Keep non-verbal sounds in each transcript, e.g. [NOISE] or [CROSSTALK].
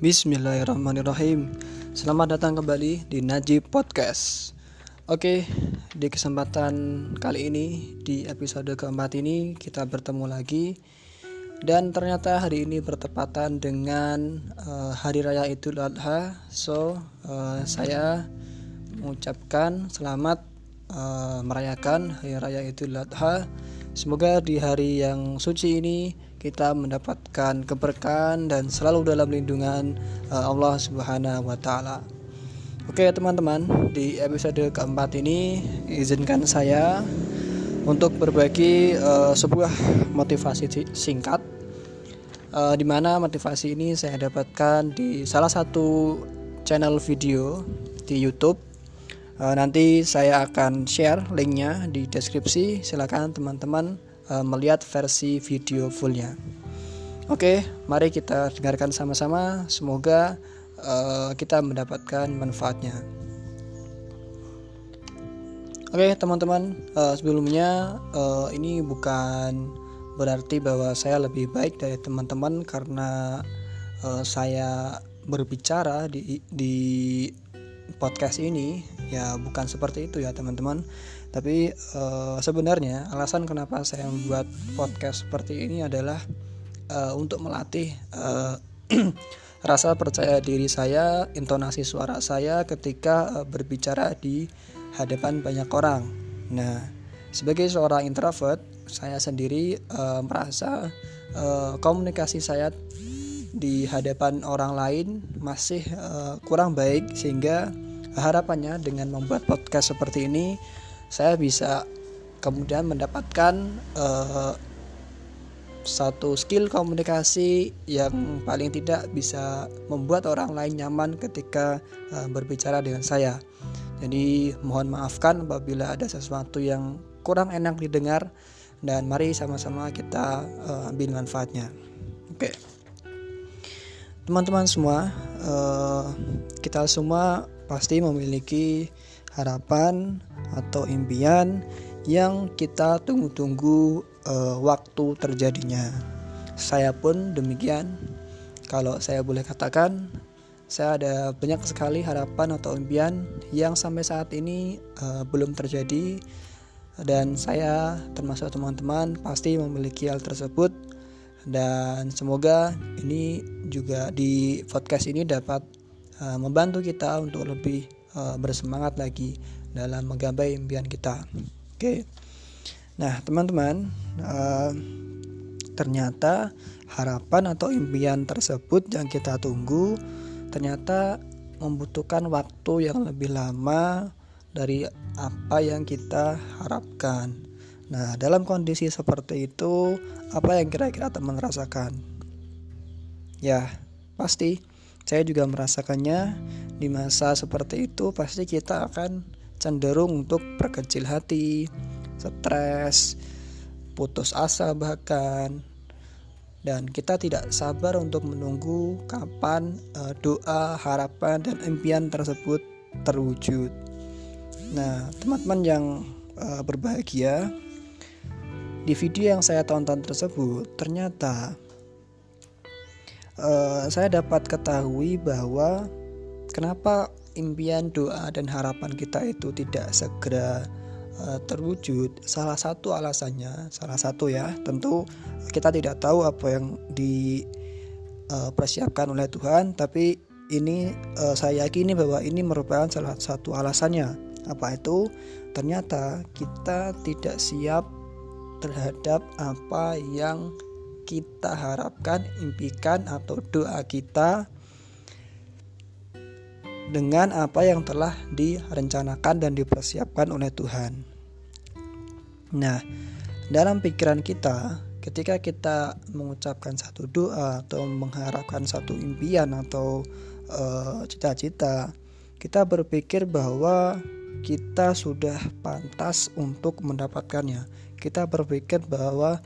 Bismillahirrahmanirrahim. Selamat datang kembali di Najib Podcast. Oke, di kesempatan kali ini Di episode keempat ini Kita bertemu lagi. Dan ternyata hari ini bertepatan dengan uh, Hari Raya Idul Adha. So, uh, saya mengucapkan selamat uh, merayakan Hari Raya Idul Adha. Semoga di hari yang suci ini kita mendapatkan keberkahan dan selalu dalam lindungan uh, Allah Subhanahu wa taala. Oke, teman-teman, di episode keempat ini izinkan saya untuk berbagi uh, sebuah motivasi singkat uh, di mana motivasi ini saya dapatkan di salah satu channel video di YouTube nanti saya akan share linknya di deskripsi silakan teman-teman uh, melihat versi video fullnya. Oke mari kita dengarkan sama-sama. Semoga uh, kita mendapatkan manfaatnya. Oke teman-teman uh, sebelumnya uh, ini bukan berarti bahwa saya lebih baik dari teman-teman karena uh, saya berbicara di di podcast ini ya bukan seperti itu ya teman-teman. Tapi uh, sebenarnya alasan kenapa saya membuat podcast seperti ini adalah uh, untuk melatih uh, [CLEARS THROAT] rasa percaya diri saya intonasi suara saya ketika uh, berbicara di hadapan banyak orang. Nah sebagai seorang introvert saya sendiri uh, merasa uh, komunikasi saya di hadapan orang lain masih uh, kurang baik sehingga harapannya dengan membuat podcast seperti ini saya bisa kemudian mendapatkan uh, satu skill komunikasi yang paling tidak bisa membuat orang lain nyaman ketika uh, berbicara dengan saya. Jadi mohon maafkan apabila ada sesuatu yang kurang enak didengar dan mari sama-sama kita uh, ambil manfaatnya. Oke. Okay teman-teman semua uh, kita semua pasti memiliki harapan atau impian yang kita tunggu-tunggu uh, waktu terjadinya. Saya pun demikian. Kalau saya boleh katakan saya ada banyak sekali harapan atau impian yang sampai saat ini uh, belum terjadi. Dan saya termasuk teman-teman pasti memiliki hal tersebut. Dan semoga ini juga di podcast ini dapat uh, membantu kita untuk lebih uh, bersemangat lagi dalam menggapai impian kita. Oke, nah teman-teman, uh, ternyata harapan atau impian tersebut yang kita tunggu ternyata membutuhkan waktu yang lebih lama dari apa yang kita harapkan. Nah, dalam kondisi seperti itu, apa yang kira-kira teman rasakan? Ya, pasti saya juga merasakannya di masa seperti itu pasti kita akan cenderung untuk berkecil hati, stres, putus asa bahkan dan kita tidak sabar untuk menunggu kapan uh, doa, harapan dan impian tersebut terwujud. Nah, teman-teman yang uh, berbahagia, di video yang saya tonton tersebut ternyata uh, saya dapat ketahui bahwa kenapa impian doa dan harapan kita itu tidak segera uh, terwujud. Salah satu alasannya salah satu ya tentu kita tidak tahu apa yang dipersiapkan uh, oleh Tuhan tapi ini uh, saya yakini bahwa ini merupakan salah satu alasannya. Apa itu? Ternyata kita tidak siap terhadap apa yang kita harapkan, impikan atau doa kita dengan apa yang telah direncanakan dan dipersiapkan oleh Tuhan. Nah, dalam pikiran kita, ketika kita mengucapkan satu doa atau mengharapkan satu impian atau eh, cita-cita, uh, kita berpikir bahwa kita sudah pantas untuk mendapatkannya. Kita berpikir bahwa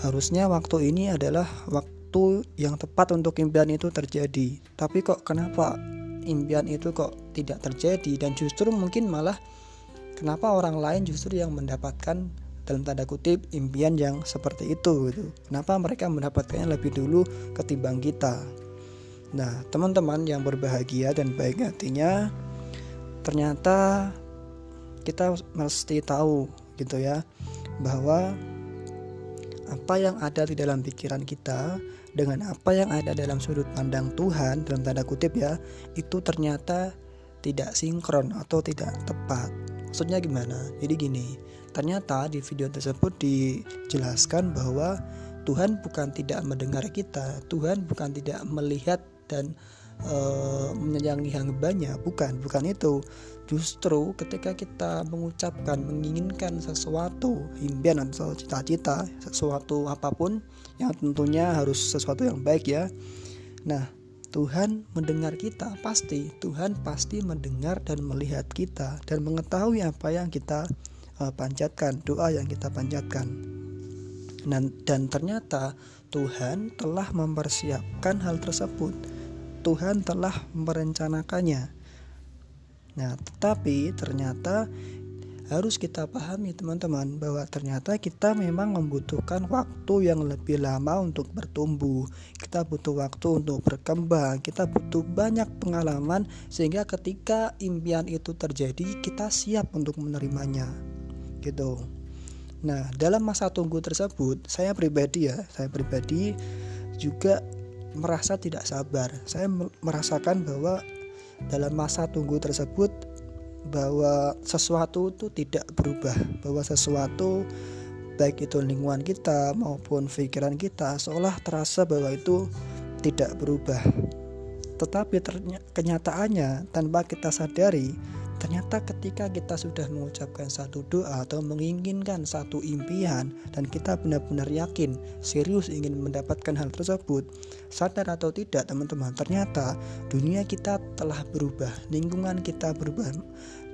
harusnya waktu ini adalah waktu yang tepat untuk impian itu terjadi. Tapi kok kenapa impian itu kok tidak terjadi dan justru mungkin malah kenapa orang lain justru yang mendapatkan dalam tanda kutip impian yang seperti itu gitu. Kenapa mereka mendapatkannya lebih dulu ketimbang kita? Nah, teman-teman yang berbahagia dan baik hatinya, ternyata kita mesti tahu gitu ya bahwa apa yang ada di dalam pikiran kita dengan apa yang ada dalam sudut pandang Tuhan dalam tanda kutip ya itu ternyata tidak sinkron atau tidak tepat. Maksudnya gimana? Jadi gini, ternyata di video tersebut dijelaskan bahwa Tuhan bukan tidak mendengar kita, Tuhan bukan tidak melihat dan uh, menyayangi hambanya, bukan, bukan itu. Justru ketika kita mengucapkan, menginginkan sesuatu, impian atau cita-cita, sesuatu apa pun yang tentunya harus sesuatu yang baik ya. Nah, Tuhan mendengar kita pasti. Tuhan pasti mendengar dan melihat kita dan mengetahui apa yang kita uh, panjatkan doa yang kita panjatkan. Dan, dan ternyata Tuhan telah mempersiapkan hal tersebut. Tuhan telah merencanakannya nah tetapi ternyata harus kita pahami teman-teman bahwa ternyata kita memang membutuhkan waktu yang lebih lama untuk bertumbuh. Kita butuh waktu untuk berkembang, kita butuh banyak pengalaman sehingga ketika impian itu terjadi kita siap untuk menerimanya. Gitu. Nah, dalam masa tunggu tersebut, saya pribadi ya, saya pribadi juga merasa tidak sabar. Saya merasakan bahwa dalam masa tunggu tersebut bahwa sesuatu itu tidak berubah, bahwa sesuatu baik itu lingkungan kita maupun pikiran kita seolah terasa bahwa itu tidak berubah. Tetapi kenyataannya tanpa kita sadari Ternyata ketika kita sudah mengucapkan satu doa atau menginginkan satu impian dan kita benar-benar yakin serius ingin mendapatkan hal tersebut, sadar atau tidak teman-teman, ternyata dunia kita telah berubah, lingkungan kita berubah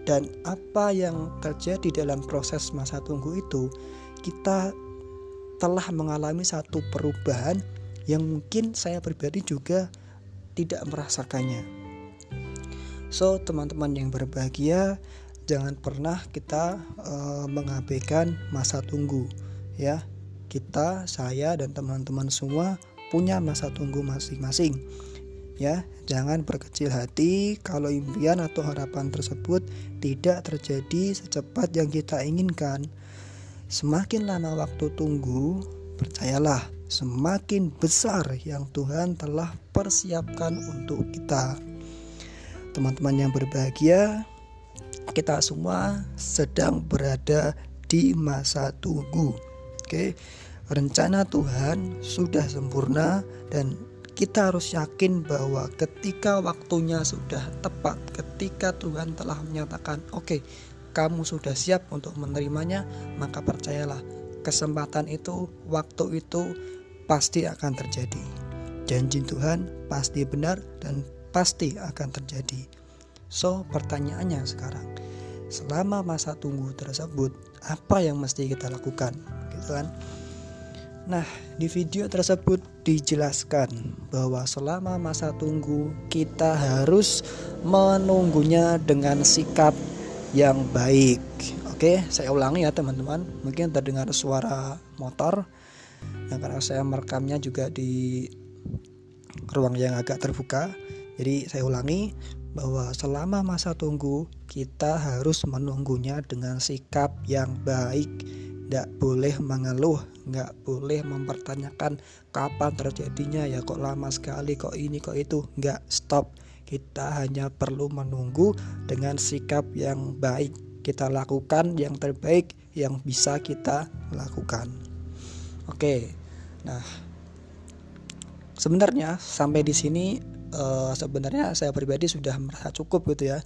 dan apa yang terjadi dalam proses masa tunggu itu kita telah mengalami satu perubahan yang mungkin saya pribadi juga tidak merasakannya. So, teman-teman yang berbahagia, jangan pernah kita uh, mengabaikan masa tunggu, ya. Kita, saya dan teman-teman semua punya masa tunggu masing-masing. Ya, jangan berkecil hati kalau impian atau harapan tersebut tidak terjadi secepat yang kita inginkan. Semakin lama waktu tunggu, percayalah, semakin besar yang Tuhan telah persiapkan untuk kita teman-teman yang berbahagia, kita semua sedang berada di masa tunggu. Oke, rencana Tuhan sudah sempurna dan kita harus yakin bahwa ketika waktunya sudah tepat, ketika Tuhan telah menyatakan, "Oke, kamu sudah siap untuk menerimanya," maka percayalah, kesempatan itu, waktu itu pasti akan terjadi. Janji Tuhan pasti benar dan pasti akan terjadi. So, pertanyaannya sekarang, selama masa tunggu tersebut, apa yang mesti kita lakukan? Gitu kan? Nah, di video tersebut dijelaskan bahwa selama masa tunggu kita harus menunggunya dengan sikap yang baik. Oke, saya ulangi ya teman-teman. Mungkin terdengar suara motor. Yang karena saya merekamnya juga di ruang yang agak terbuka. Jadi saya ulangi bahwa selama masa tunggu kita harus menunggunya dengan sikap yang baik. Tidak boleh mengeluh nggak boleh mempertanyakan kapan terjadinya ya kok lama sekali kok ini kok itu. Nggak stop. Kita hanya perlu menunggu dengan sikap yang baik. Kita lakukan yang terbaik yang bisa kita lakukan. Oke nah sebenarnya sampai di sini uh, sebenarnya saya pribadi sudah merasa cukup gitu ya.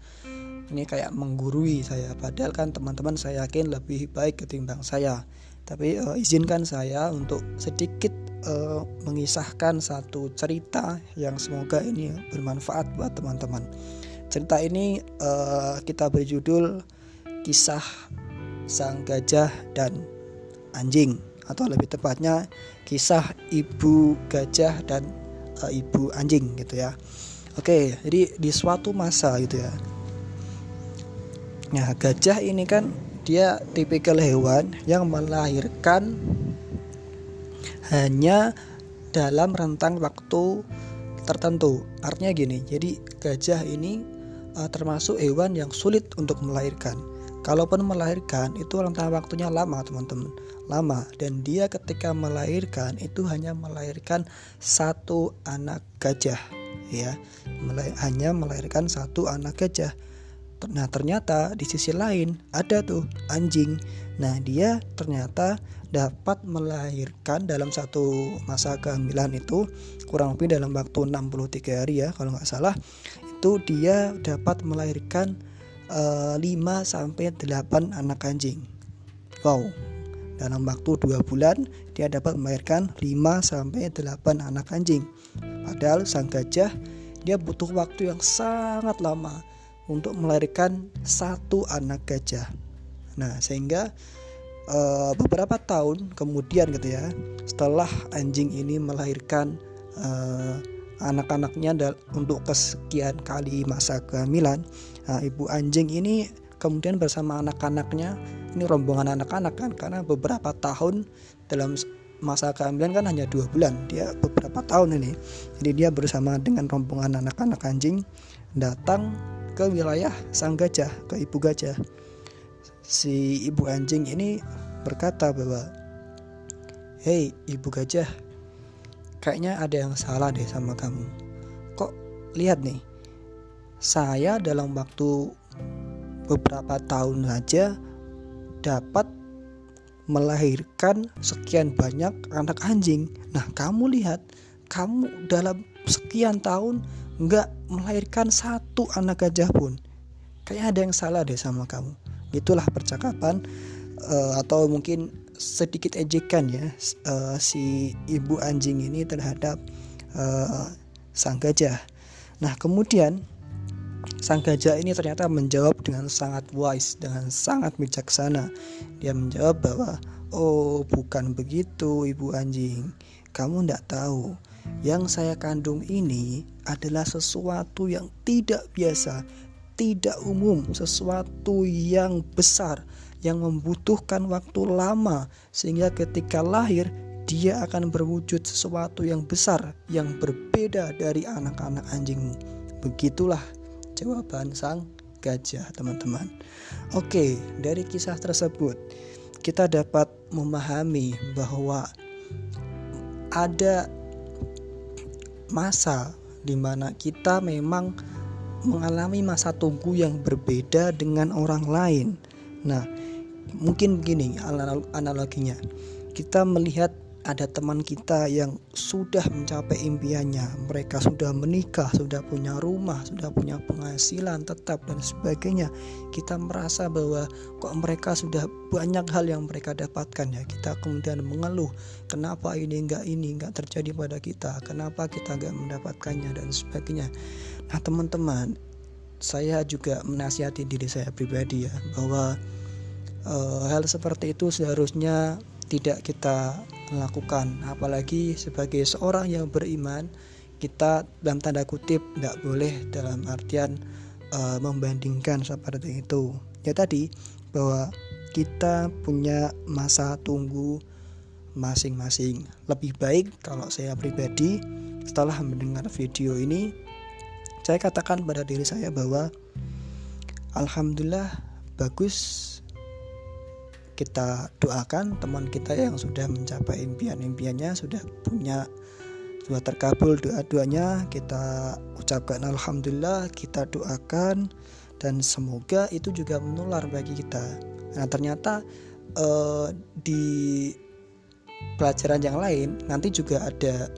Ini kayak menggurui saya. Padahal kan teman-teman saya yakin lebih baik ketimbang saya. Tapi uh, izinkan saya untuk sedikit uh, mengisahkan satu cerita yang semoga ini bermanfaat buat teman-teman. Cerita ini uh, kita beri judul kisah sang gajah dan anjing atau lebih tepatnya kisah ibu gajah dan uh, ibu anjing gitu ya oke jadi di suatu masa gitu ya nah gajah ini kan dia tipikal hewan yang melahirkan hanya dalam rentang waktu tertentu. Artinya gini, jadi gajah ini uh, termasuk hewan yang sulit untuk melahirkan. Kalaupun melahirkan itu rentang waktunya lama, teman-teman. Lama dan dia ketika melahirkan itu hanya melahirkan satu anak gajah, ya. hanya melahirkan satu anak gajah. Nah, ternyata di sisi lain ada tuh anjing. Nah, dia ternyata dapat melahirkan dalam satu masa kehamilan itu kurang lebih dalam waktu 63 hari ya kalau nggak salah itu dia dapat melahirkan 5 sampai 8 anak anjing. Wow. Dalam waktu 2 bulan dia dapat melahirkan 5 sampai 8 anak anjing. Padahal sang gajah dia butuh waktu yang sangat lama untuk melahirkan satu anak gajah. Nah, sehingga uh, beberapa tahun kemudian gitu ya, setelah anjing ini melahirkan uh, anak-anaknya untuk kesekian kali masa kehamilan. Nah, ibu anjing ini kemudian bersama anak-anaknya ini rombongan anak-anak kan karena beberapa tahun dalam masa kehamilan kan hanya dua bulan dia beberapa tahun ini. Jadi dia bersama dengan rombongan anak-anak anjing datang ke wilayah sang gajah ke ibu gajah. Si ibu anjing ini berkata bahwa hei ibu gajah kayaknya ada yang salah deh sama kamu. Kok lihat nih, saya dalam waktu beberapa tahun saja dapat melahirkan sekian banyak anak anjing. Nah, kamu lihat, kamu dalam sekian tahun nggak melahirkan satu anak gajah pun. Kayaknya ada yang salah deh sama kamu. Itulah percakapan uh, atau mungkin sedikit ejekan ya uh, si ibu anjing ini terhadap uh, sang gajah. Nah kemudian sang gajah ini ternyata menjawab dengan sangat wise, dengan sangat bijaksana. Dia menjawab bahwa oh bukan begitu ibu anjing, kamu tidak tahu. Yang saya kandung ini adalah sesuatu yang tidak biasa, tidak umum, sesuatu yang besar yang membutuhkan waktu lama sehingga ketika lahir dia akan berwujud sesuatu yang besar yang berbeda dari anak-anak anjingmu. Begitulah jawaban sang gajah, teman-teman. Oke, dari kisah tersebut kita dapat memahami bahwa ada masa di mana kita memang mengalami masa tunggu yang berbeda dengan orang lain. Nah, mungkin begini analoginya. Kita melihat ada teman kita yang sudah mencapai impiannya. Mereka sudah menikah sudah punya rumah sudah punya penghasilan tetap dan sebagainya. Kita merasa bahwa kok mereka sudah banyak hal yang mereka dapatkan ya. Kita kemudian mengeluh kenapa ini enggak ini enggak terjadi pada kita? Kenapa kita enggak mendapatkannya? dan sebagainya. Nah teman-teman saya juga menasihati diri saya pribadi ya bahwa uh, hal seperti itu seharusnya tidak kita lakukan. Apalagi sebagai seorang yang beriman kita dalam tanda kutip tidak boleh dalam artian uh, membandingkan seperti itu. Ya tadi bahwa kita punya masa tunggu masing-masing. Lebih baik kalau saya pribadi setelah mendengar video ini saya katakan pada diri saya bahwa Alhamdulillah bagus kita doakan teman kita yang sudah mencapai impian-impiannya sudah punya sudah terkabul doa-doanya kita ucapkan alhamdulillah kita doakan dan semoga itu juga menular bagi kita nah ternyata eh, di pelajaran yang lain nanti juga ada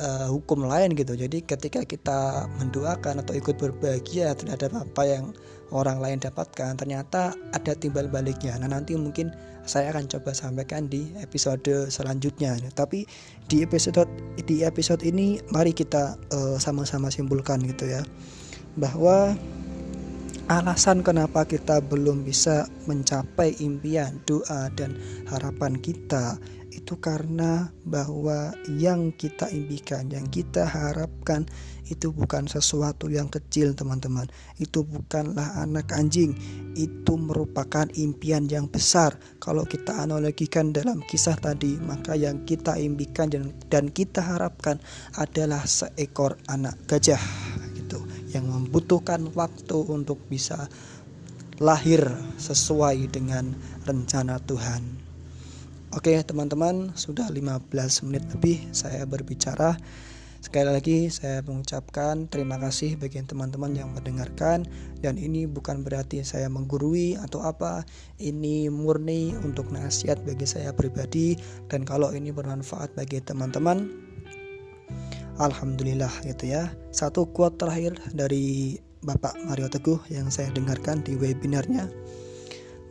uh, hukum lain gitu. Jadi ketika kita mendoakan atau ikut berbahagia terhadap apa yang orang lain dapatkan, ternyata ada timbal baliknya. Nah nanti mungkin saya akan coba sampaikan di episode selanjutnya. Tapi di episode di episode ini mari kita uh, sama-sama simpulkan gitu ya bahwa alasan kenapa kita belum bisa mencapai impian, doa dan harapan kita itu karena bahwa yang kita impikan, yang kita harapkan itu bukan sesuatu yang kecil, teman-teman. Itu bukanlah anak anjing, itu merupakan impian yang besar. Kalau kita analogikan dalam kisah tadi, maka yang kita impikan dan, dan kita harapkan adalah seekor anak gajah gitu yang membutuhkan waktu untuk bisa lahir sesuai dengan rencana Tuhan. Oke teman-teman sudah 15 menit lebih saya berbicara. Sekali lagi saya mengucapkan terima kasih bagi teman-teman yang mendengarkan. Dan ini bukan berarti saya menggurui atau apa. Ini murni untuk nasihat bagi saya pribadi. Dan kalau ini bermanfaat bagi teman-teman Alhamdulillah gitu ya. Satu quote terakhir dari Bapak Mario Teguh yang saya dengarkan di webinarnya.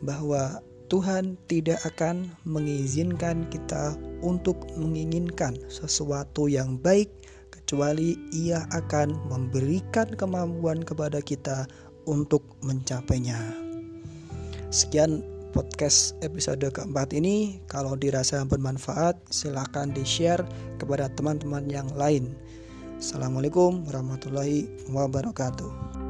Bahwa Tuhan tidak akan mengizinkan kita untuk menginginkan sesuatu yang baik, kecuali Ia akan memberikan kemampuan kepada kita untuk mencapainya. Sekian podcast episode keempat ini. Kalau dirasa bermanfaat, silahkan di-share kepada teman-teman yang lain. Assalamualaikum warahmatullahi wabarakatuh.